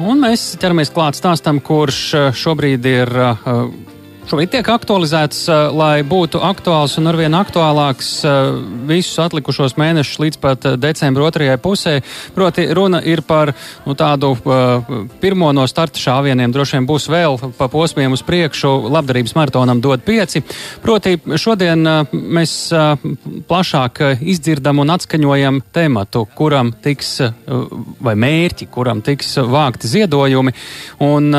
Un mēs ķeramies klāt stāstam, kurš šobrīd ir šobrīd tiek aktualizēts, lai būtu aktuāls un arvien aktuālāks visus atlikušos mēnešus līdz pat decembra otrajai pusē. Proti, runa ir par nu, tādu pirmo no starta šāvieniem. Droši vien būs vēl pa posmiem uz priekšu. Labdarības maratonam dod pieci. Proti, šodien mēs plašāk izdzirdam un atskaņojam tematu, kuram tiks, vai mērķi, kuram tiks vākti ziedojumi. Un,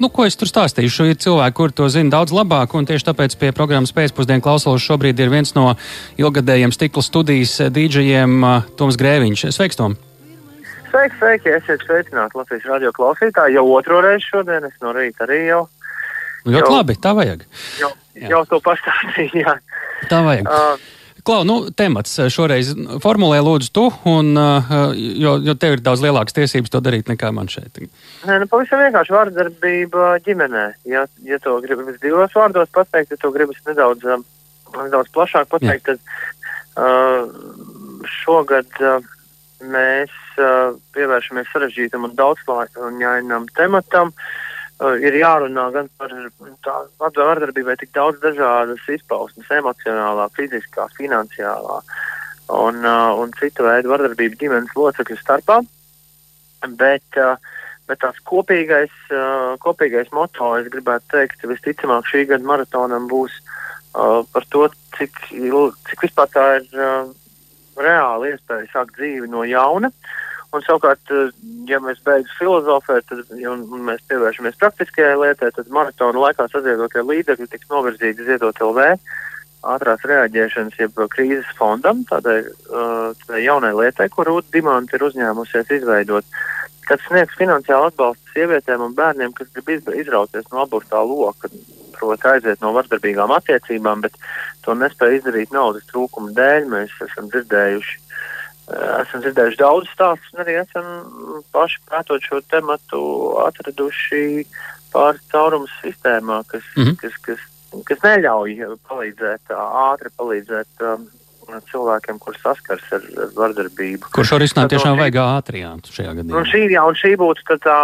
nu, ko es tur stāstīšu? Ir cilvēki, kuri to zina daudz labāk, un tieši tāpēc pie programmas pēcpusdienu klausulas šobrīd ir viens no ilgadējiem stikla studijas dīdžejiem Toms Grēviņš. Sveiks, Tom! Sveiki, sveiki! Esiet sveicināti Latvijas radio klausītāji. Jau otro reizi šodien es no rīta arī jau. Ļoti jau, labi, tā vajag. Jau, jā. jau to pastāstīju, jā. Tā vajag. Uh, Klau, nu, temats šoreiz formulē lūdzu tu, un, jo, jo tev ir daudz lielākas tiesības to darīt nekā man šeit. Nē, nu, pavisam vienkārši vārdarbība ģimenē. Ja, ja to gribas divos vārdos pateikt, ja to gribas nedaudz, nedaudz plašāk pateikt, Jā. tad uh, šogad uh, mēs uh, pievēršamies sarežģītam un daudzslāņainam tematam. Uh, Uh, ir jārunā gan par tādu vardarbībai tik daudz dažādas izpausmes - emocionālā, fiziskā, finansiālā un, uh, un citu veidu vardarbību ģimenes locekļu starpā. Bet, uh, bet tās kopīgais, uh, kopīgais moto, es gribētu teikt, visticamāk šī gada maratonam būs uh, par to, cik, cik vispār tā ir uh, reāli iespēja sākt dzīvi no jauna. Uh, Un savukārt, eh, ja mēs beidzam filozofēt, tad, ja mēs pievēršamies praktiskajai lietai, tad maratona laikā saziedotie līdzekļi tiks novirzīti ziedot LV ātrās reaģēšanas, jeb krīzes fondam, tādai, uh, tādai jaunai lietai, kur Rūta Dimanta ir uzņēmusies izveidot, kas sniegs finansiālu atbalstu sievietēm un bērniem, kas grib izrauties no aburtā loka, proti aiziet no vardarbīgām attiecībām, bet to nespēja izdarīt naudas trūkuma dēļ. Mēs esam dzirdējuši esam dzirdējuši daudz stāstus, un arī esam paši pētot šo tematu atraduši pāris caurumus sistēmā, kas, mm -hmm. kas, kas, kas neļauj palīdzēt, ātri palīdzēt um, cilvēkiem, kur saskars ar, ar vardarbību. Kurš var izsnākt tiešām vajag ātrijā šajā gadījumā? Un šī, jā, un šī būtu tā, tā,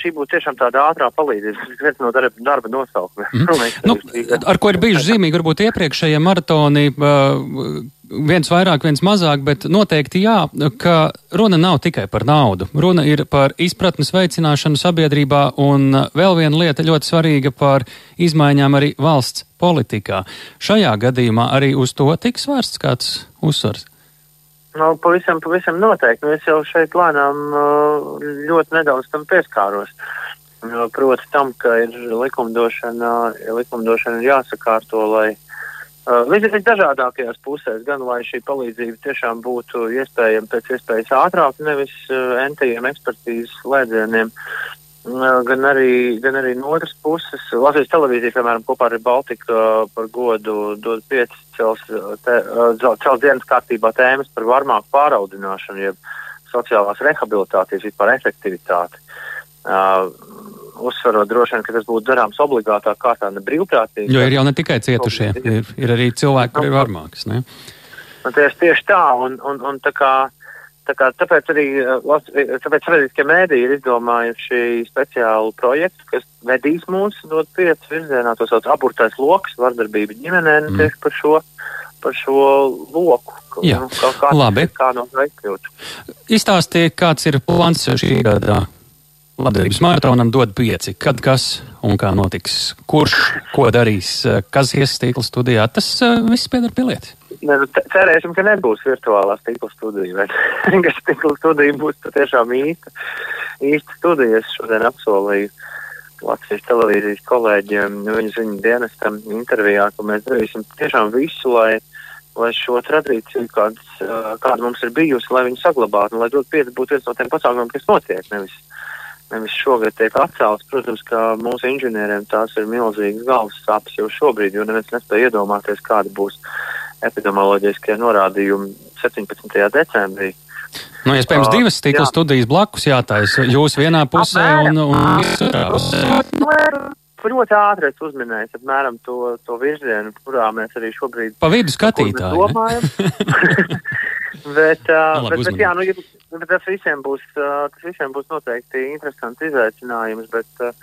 šī būtu tiešām tāda ātrā palīdzība, kas viens no darba, darba nosaukumiem. Mm. nu, ar ko ir bijuši zīmīgi, varbūt iepriekšējie maratoni, viens vairāk, viens mazāk, bet noteikti jā, ka runa nav tikai par naudu. Runa ir par izpratnes veicināšanu sabiedrībā un vēl viena lieta ļoti svarīga par izmaiņām arī valsts politikā. Šajā gadījumā arī uz to tiks vērsts kāds uzsvars. Nu, pavisam, pavisam noteikti. Es jau šeit lēnām uh, ļoti nedaudz tam pieskāros. Proti tam, ka ir likumdošana, likumdošana jāsakārto, lai uh, visdažādākajās pusēs, gan lai šī palīdzība tiešām būtu iespējama pēc iespējas ātrāk, nevis uh, entajiem ekspertīzes lēdzieniem, gan arī, gan arī no otras puses. Latvijas televīzija, piemēram, kopā ar Baltiku par godu dod pieci cels, te, cels dienas kārtībā tēmas par varmāku pāraudināšanu, jeb sociālās rehabilitācijas vispār efektivitāti. Uh, uzsverot droši vien, ka tas būtu darāms obligātā kārtā, ne brīvprātīgi. Jo ir jau ne tikai cietušie, ir, ir arī cilvēki, kuri ir varmākas, ne? Un tieši, tieši tā, un, un, un tā kā Tā kā, tāpēc arī eh, tāpēc sabiedriskie mēdīji ir izdomājuši speciālu projektu, kas vedīs mūs dot piecas virzienā, to sauc aburtais loks, vardarbība ģimenē, mm. tieši par šo, par šo loku. Jā, nu, kā, labi. Kā no veikļūt. Izstāstiet, kāds ir plāns šī gada labdarības maratonam dod pieci. Kad kas un kā notiks? Kurš ko darīs? Kas iestīkla studijā? Tas uh, viss piedara pie lietas. Ne, nu, cerēsim, ka nebūs virtuālā stikla studija, bet ka stikla studija būs patiešām īsta, īsta studija. Es šodien apsolīju Latvijas televīzijas kolēģiem viņu ziņu dienestam intervijā, ka mēs darīsim tiešām visu, lai, lai šo tradīciju, kāds, kāda mums ir bijusi, lai viņu saglabātu lai dot pieci būtu viens no tiem pasākumiem, kas notiek, nevis, nevis šogad tiek atcelts. Protams, ka mūsu inženieriem tās ir milzīgas galvas sāpes jau šobrīd, jo neviens nespēja iedomāties, kāda būs epidemioloģiskie norādījumi 17. decembrī. Nu, iespējams, uh, divas stikla jā. studijas blakus jātaisa. Jūs vienā pusē un, un otrā pusē. Ļoti ātri esmu uzminējis apmēram to, to virzienu, kurā mēs arī šobrīd pa vidu skatītāji domājam. bet, uh, bet, bet, jā, nu, bet tas visiem būs, uh, tas visiem būs noteikti interesants izaicinājums, bet uh,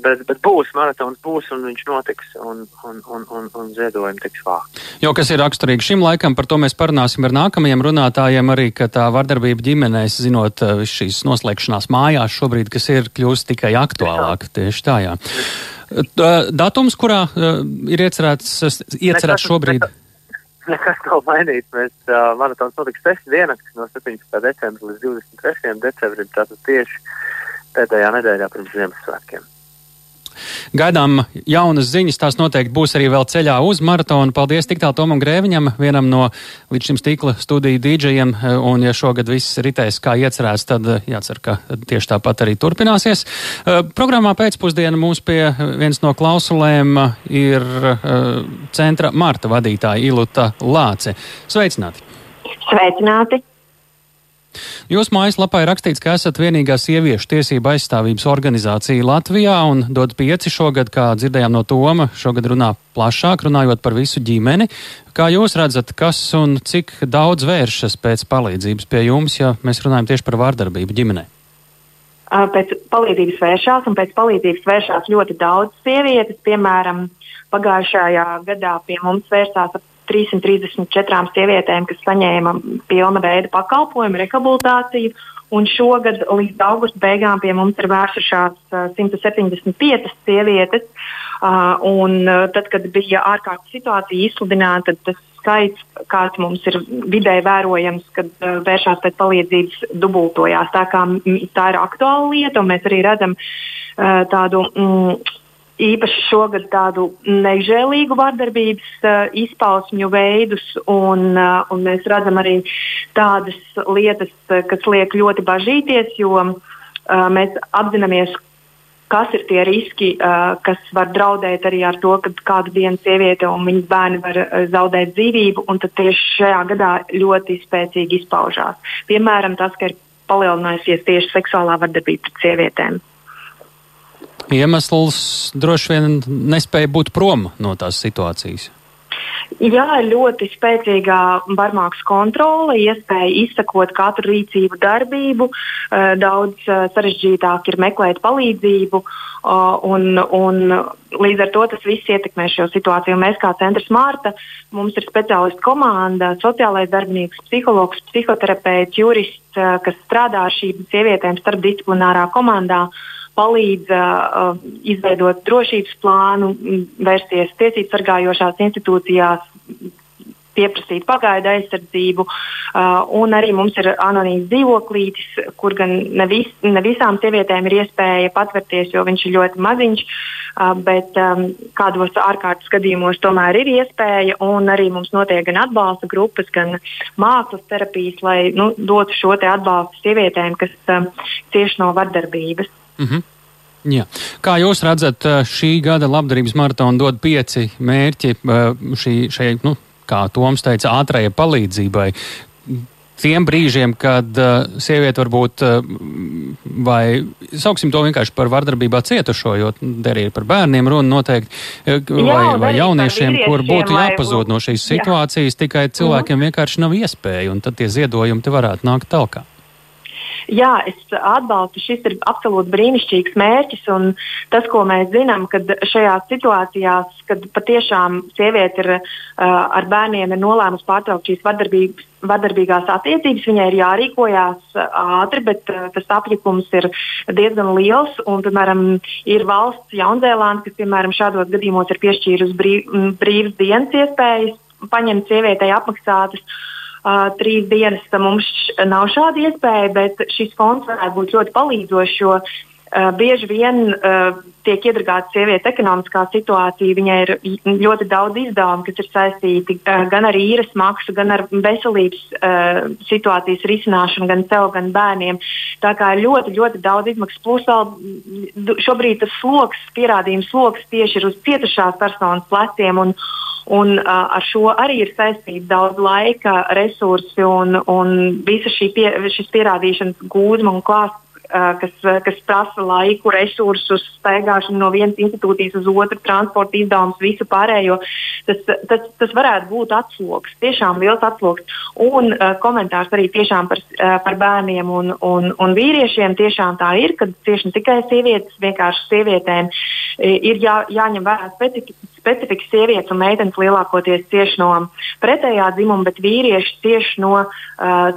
Bet, bet būs maratons, būs un viņš notiks, un, un, un, un, un ziedojumi tiks vākti. Jo kas ir raksturīgi šim laikam, par to mēs parunāsim ar nākamajiem runātājiem, arī ka tā vardarbība ģimenēs, zinot uh, šīs noslēgšanās mājās šobrīd, kas ir kļūst tikai aktuālāk. Tieši tā, jā. Datums, kurā uh, ir iecerēts, iecerēts šobrīd? Nekas nav mainīts. Mēs uh, maratons notiks 6 diennaktis no 17. decembra līdz 23. decembrim, tātad tieši pēdējā nedēļā pirms Ziemassvētkiem. Gaidām jaunas ziņas, tās noteikti būs arī vēl ceļā uz maratonu. Paldies tik tālu Tomam Grēviņam, vienam no līdz šim stīkla studiju dīdžejiem, un ja šogad viss ritēs kā iecerēts, tad jācer, ka tieši tāpat arī turpināsies. Uh, programmā pēcpusdiena mums pie viens no klausulēm ir uh, centra Marta vadītāja Iluta Lāce. Sveicināti! Sveicināti! Jūsu mājaslapā ir rakstīts, ka esat vienīgā sieviešu tiesība aizstāvības organizācija Latvijā un dod pieci šogad, kā dzirdējām no Toma, šogad runā plašāk, runājot par visu ģimeni. Kā jūs redzat, kas un cik daudz vēršas pēc palīdzības pie jums, ja mēs runājam tieši par vārdarbību ģimenei? Pēc palīdzības vēršās, un pēc palīdzības vēršās ļoti daudz sievietes. Piemēram, pagājušajā gadā pie mums vērsās ap 334 sievietēm, kas saņēma pilna veida pakalpojumu, rehabilitāciju. Un šogad līdz augusta beigām pie mums ir vērsušās uh, 175 sievietes. Un, tad, kad bija ārkārtas situācija izsludināta, tas skaits, kāds mums ir vidēji vērojams, kad vēršās pēc palīdzības, dubultojās. Tā, kā, tā ir aktuāla lieta, un mēs arī redzam tādu. Mm, īpaši šogad tādu nežēlīgu vardarbības uh, izpausmju veidus, un, uh, un mēs redzam arī tādas lietas, uh, kas liek ļoti bažīties, jo uh, mēs apzināmies, kas ir tie riski, uh, kas var draudēt arī ar to, ka kādu dienu sieviete un viņas bērni var uh, zaudēt dzīvību, un tad tieši šajā gadā ļoti spēcīgi izpaužās. Piemēram, tas, ka ir palielinājusies tieši seksuālā vardarbība pret sievietēm iemesls droši vien nespēja būt prom no tās situācijas. Jā, ļoti spēcīga barmāks kontrole, iespēja izsakot katru rīcību darbību, eh, daudz eh, sarežģītāk ir meklēt palīdzību, un, un līdz ar to tas viss ietekmē šo situāciju. Mēs kā centrs Mārta, mums ir speciālistu komanda, sociālais darbinieks, psihologs, psihoterapeits, jurists, eh, kas strādā ar šīm sievietēm starpdisciplinārā komandā. Uh, palīdz uh, izveidot drošības plānu, vērsties tiesību sargājošās institūcijās, pieprasīt pagaidu aizsardzību. Uh, un arī mums ir anonīms dzīvoklītis, kur gan ne, vis, ne visām sievietēm ir iespēja patvērties, jo viņš ir ļoti maziņš. Uh, bet um, kādos ārkārtas gadījumos tomēr ir iespēja, arī mums notiek gan atbalsta grupas, gan mākslas terapijas, lai nu, dotu šo atbalstu sievietēm, kas um, cieši no vardarbības. Mm -hmm. Jā. Kā jūs redzat, eh, šī gada labdarības maratona dod pieci mērķi eh, šī, šai, nu, kā Toms teica, ātrajai palīdzībai. Tiem brīžiem, kad uh, sieviete varbūt, uh, vai sauksim to vienkārši par vardarbībā cietušo, jo arī ir par bērniem runa noteikti, vai, Jā, vai jauniešiem, kur būtu jāpazūd no šīs situācijas, Jā. tikai cilvēkiem mm -hmm. vienkārši nav iespēja, un tad tie ziedojumi te varētu nākt talkā. Jā, es atbalstu. Šis ir absolūti brīnišķīgs mērķis. Tas, ko mēs zinām, kad šajās situācijās, kad patiešām sieviete ir ar bērniem ir nolēmusi pārtraukt šīs vardarbīgās attiecības, viņai ir jārīkojās ātri, bet tas apjukums ir diezgan liels. Un, piemēram, ir valsts Jaunzēlāns, kas piemēram, šādos gadījumos ir piešķīrusi brīv, brīvas dienas iespējas paņemt sievietei apmaksātas. Uh, uh, trīs dienas mums nav šāda iespēja, bet šis fonds varētu būt ļoti palīdzošs, jo bieži vien uh, tiek iedragāta sievietes ekonomiskā situācija. Viņai ir ļoti daudz izdevumu, kas ir saistīti uh, gan ar īres maksu, gan ar veselības uh, situācijas risināšanu, gan sev, gan bērniem. Tā kā ir ļoti, ļoti daudz izmaksu. Plus vēl šobrīd tas sloks, pierādījums sloks tieši ir uz cietušās personas pleciem. Un, Un, uh, ar šo arī ir saistīts daudz laika, resursi un, un visa šī pie, šis pierādīšanas gūzma un klāsts, kas, kas prasa laiku, resursus, staigāšanu no vienas institūcijas uz otru, transporta izdevumus, visu pārējo. Tas, tas, tas varētu būt atsloks, tiešām liels atsloks. Un uh, komentārs arī tiešām par, uh, par bērniem un, un, un vīriešiem. Tiešām tā ir, ka tieši ne tikai sievietes, vienkārši sievietēm ir jā, jāņem vērā specifika sievietes un meitenes lielākoties tieši no pretējā dzimuma, bet vīrieši tieši no uh,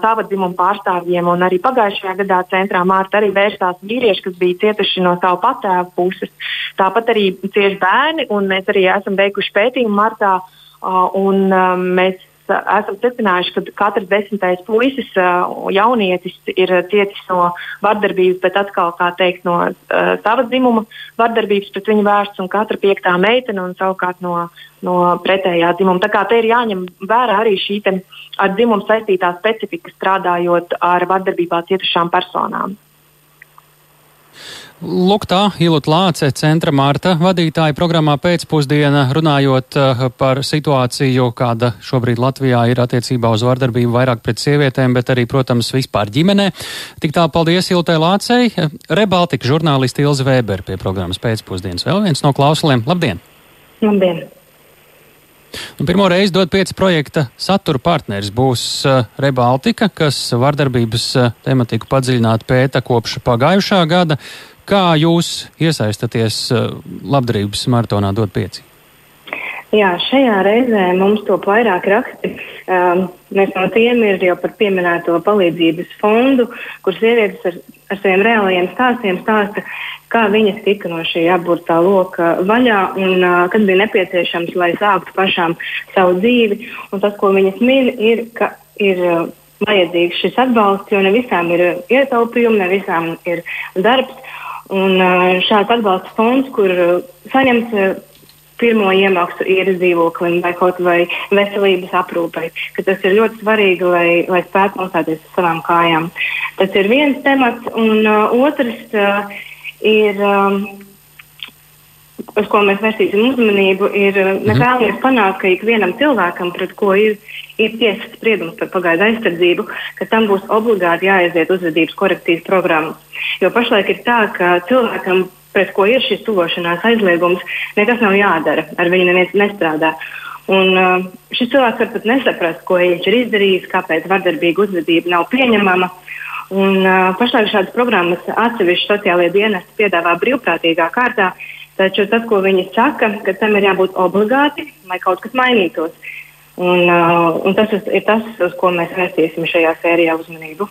sava dzimuma pārstāvjiem. Arī pagājušajā gadā centrā Mārta arī vērsās vīrieši, kas bija cietuši no savu patēvu puses. Tāpat arī cieši bērni, un mēs arī esam veikuši pētījumu martā, un uh, mēs esam secinājuši, ka katrs desmitais puisis, jaunietis, ir cietis no vardarbības, bet atkal, teikt, no uh, sava dzimuma vardarbības pret viņu vērsts, un katra piektā meitene un savukārt no, no pretējā dzimuma. Tā kā te ir jāņem vērā arī šī ar dzimumu saistītā specifika strādājot ar vardarbībā cietušām personām. Lūk, tā Ilūta Lāce, centra Marta vadītāja programmā pēcpusdiena, runājot uh, par situāciju, kāda šobrīd Latvijā ir attiecībā uz vardarbību vairāk pret sievietēm, bet arī, protams, vispār ģimenē. Tik tā, paldies Ilūtai Lācei. Rebaltika žurnālisti Ilze Vēber pie programmas pēcpusdienas. Vēl viens no klausuliem. Labdien! Labdien! Un pirmo reizi dot pieci projekta satura partneris būs uh, Rebaltika, kas vardarbības uh, tematiku padziļināt pēta kopš pagājušā gada. Kā jūs iesaistaties uh, labdarības maratonā dot pieci? Jā, šajā reizē mums to vairāk raksti. Um, mēs no tiem ir jau par pieminēto palīdzības fondu, kur sievietes ar, ar saviem reālajiem stāstiem stāsta, kā viņas tika no šī apburtā loka vaļā un uh, kad bija nepieciešams, lai sāktu pašām savu dzīvi. Un tas, ko viņas min, ir, ka ir uh, vajadzīgs šis atbalsts, jo ne visām ir ietaupījumi, ne visām ir darbs. Un uh, šāds atbalsta fonds, kur uh, saņemt uh, pirmo iemaksu īres dzīvoklim vai kaut vai veselības aprūpei, tas ir ļoti svarīgi, lai, lai spētu nostāties uz savām kājām. Tas ir viens temats, un uh, otrs uh, ir. Um, uz ko mēs vērsīsim uzmanību, ir uh, mēs mhm. vēlamies panākt, ka ikvienam cilvēkam, pret ko ir, ir tiesas spriedums par pagaidu aizsardzību, ka tam būs obligāti jāaiziet uzvedības korekcijas programma. Jo pašlaik ir tā, ka cilvēkam pret ko ir šis tuvošanās aizliegums, nekas nav jādara, ar viņu neviens nestrādā. Un, uh, šis cilvēks var pat nesaprast, ko viņš ir izdarījis, kāpēc vardarbīga uzvedība nav pieņemama. Un, uh, pašlaik šādas programmas atsevišķi sociālajie dienesti piedāvā brīvprātīgā kārtā, taču tas, ko viņi saka, ka tam ir jābūt obligāti, lai kaut kas mainītos. Un, uh, un tas ir tas, uz ko mēs vērsīsim šajā sērijā uzmanību.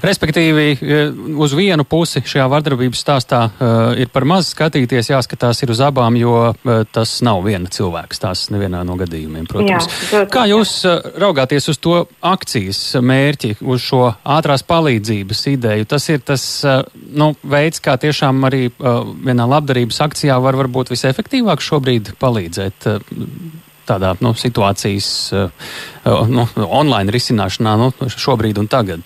Respektīvi, e, uz vienu pusi šajā vardarbības stāstā uh, ir par maz skatīties, jāskatās ir uz abām, jo uh, tas nav viena cilvēka stāsts nevienā no gadījumiem, protams. Jā, Kā jūs raugāties uz to akcijas mērķi, uz šo ātrās palīdzības ideju? Tas ir tas nu, veids, kā tiešām arī vienā labdarības akcijā var varbūt visefektīvāk šobrīd palīdzēt. Tādā nu, situācijas nu, online risināšanā nu, šobrīd un tagad?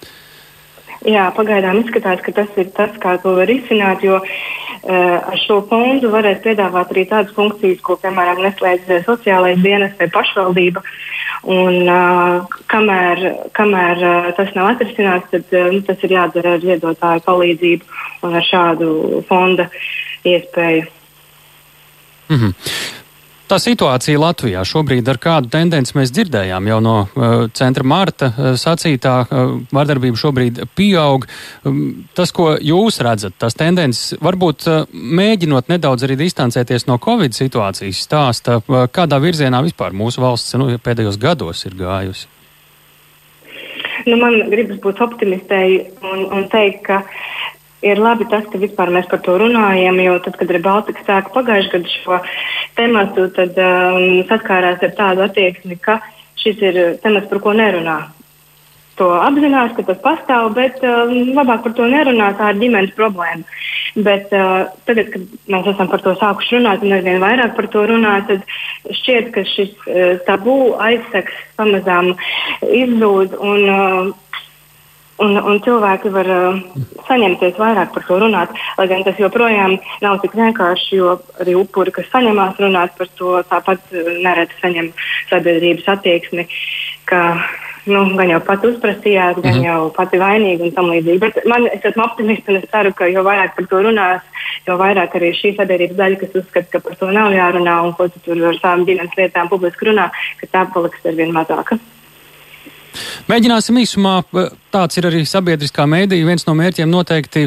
Jā, pagaidām izskatās, ka tas ir tas, kā to var izsināt, jo uh, ar šo fondu varēs piedāvāt arī tādas funkcijas, ko, piemēram, neslēdz sociālais dienas vai pašvaldība. Un, uh, kamēr kamēr uh, tas nav atrisināts, tad uh, tas ir jādara ar ziedotāju palīdzību un ar šādu fonda iespēju. Mm -hmm. Tā situācija Latvijā šobrīd ar kādu tendenci mēs dzirdējām jau no uh, centra Marta uh, sacītā, uh, vardarbība šobrīd pieaug. Um, tas, ko jūs redzat, tās tendences, varbūt uh, mēģinot nedaudz arī distancēties no Covid situācijas stāsta, uh, kādā virzienā vispār mūsu valsts nu, pēdējos gados ir gājusi? Nu, man gribas būt optimistei un, un teikt, ka ir labi tas, ka vispār mēs par to runājam, jo tad, kad Baltika sāka pagājušajā gadā šo tematu, tad um, saskārās ar tādu attieksmi, ka šis ir temats, par ko nerunā. To apzinās, ka tas pastāv, bet um, labāk par to nerunāt, tā ir ģimenes problēma. Bet uh, tagad, kad mēs esam par to sākuši runāt un arvien vairāk par to runāt, tad šķiet, ka šis uh, tabū aizsaks pamazām izzūd. Un, uh, Un, un cilvēki var uh, saņemties vairāk par to runāt, lai gan tas joprojām nav tik vienkārši, jo arī upuri, kas saņemās runāt par to, tāpat uh, nereti saņem sabiedrības attieksmi, ka nu, gan jau pati uzprasījās, gan mm -hmm. jau pati vainīga un tam līdzīgi. Bet man, es esmu optimists un es ceru, ka jo vairāk par to runās, jo vairāk arī šī sabiedrības daļa, kas uzskata, ka par to nav jārunā un ko tu tur ar savām ģimenes lietām publiski runā, ka tā paliks ar vien mazāka. Mēģināsim īsumā, tāds ir arī sabiedriskā mēdīja. Viens no mērķiem noteikti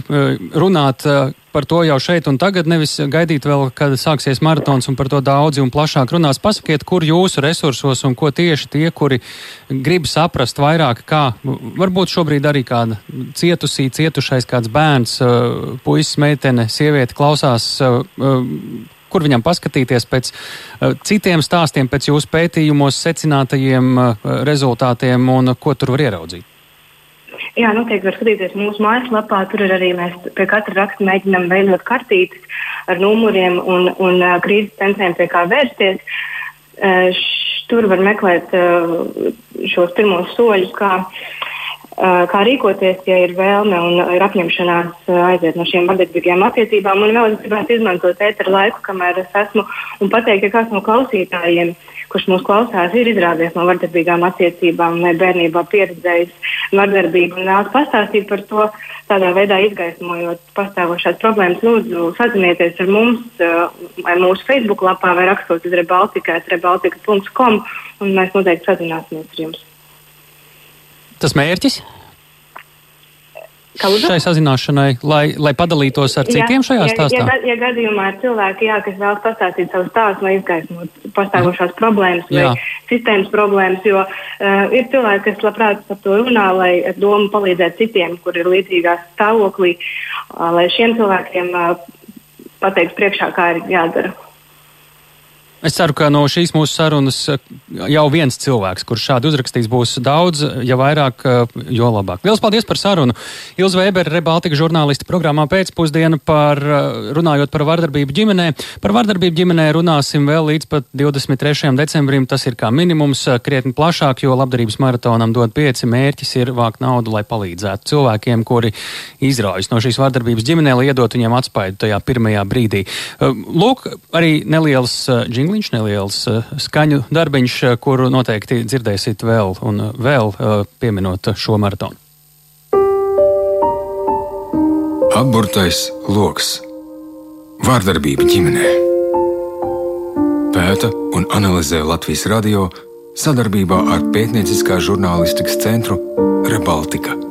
runāt par to jau šeit un tagad, nevis gaidīt vēl, kad sāksies maratons un par to daudzi un plašāk runās. Pasakiet, kur jūsu resursos un ko tieši tie, kuri grib saprast vairāk, kā varbūt šobrīd arī kāda cietusī, cietušais kāds bērns, puisis, meitene, sieviete klausās kur viņam paskatīties pēc uh, citiem stāstiem, pēc jūsu pētījumos secinātajiem uh, rezultātiem un ko tur var ieraudzīt? Jā, noteikti var skatīties mūsu mājaslapā. Tur arī mēs pie katra raksta mēģinām veidot kartītes ar numuriem un, un uh, krīzes centriem, pie kā vērsties. Uh, š, tur var meklēt uh, šos pirmos soļus, kā kā rīkoties, ja ir vēlme un ir apņemšanās aiziet no šiem vardarbīgiem attiecībām. Un vēl es gribētu izmantot ēteru laiku, kamēr es esmu, un pateikt, ka kāds no klausītājiem, kurš mūs klausās, ir izrādies no vardarbīgām attiecībām vai bērnībā pieredzējis vardarbību un vēlas pastāstīt par to, tādā veidā izgaismojot pastāvošās problēmas, lūdzu sazinieties ar mums vai mūsu Facebook lapā vai rakstot uz rebaltika, rebaltika.com un mēs noteikti sazināsimies ar jums. Tas mērķis? Kaldu? Šai sazināšanai, lai, lai padalītos ar citiem jā, šajā stāstā? Ja, ja, ja gadījumā ir cilvēki, jā, kas vēlas pastāstīt savu stāstu, lai izgaismotu pastāvošās problēmas vai jā. sistēmas problēmas, jo uh, ir cilvēki, kas labprāt par to runā, lai ar domu palīdzēt citiem, kur ir līdzīgā stāvoklī, uh, lai šiem cilvēkiem uh, pateikt priekšā, kā ir jādara. Es ceru, ka no šīs mūsu sarunas eh, jau viens cilvēks, kurš šādi uzrakstīs, būs daudz, ja vairāk, eh, jo labāk. Lielas paldies par sarunu. Ilza Vēbera, Rebaltika žurnālisti programmā pēcpusdiena par eh, runājot par vardarbību ģimenē. Par vardarbību ģimenē runāsim vēl līdz pat 23. decembrim. Tas ir kā minimums krietni plašāk, jo labdarības maratonam dod pieci mērķis ir vākt naudu, lai palīdzētu cilvēkiem, kuri izraujas no šīs vardarbības ģimenē, lai iedot viņiem atspaidu tajā pirmajā brīdī. Lūk, arī neliels džingls jingliņš, neliels uh, skaņu darbiņš, uh, kuru noteikti dzirdēsiet vēl un uh, vēl pieminot šo maratonu. Apburtais lokus - vārdarbība ģimenē. Pēta un analizē Latvijas radio sadarbībā ar Pētnieciskā žurnālistikas centru Rebaltika.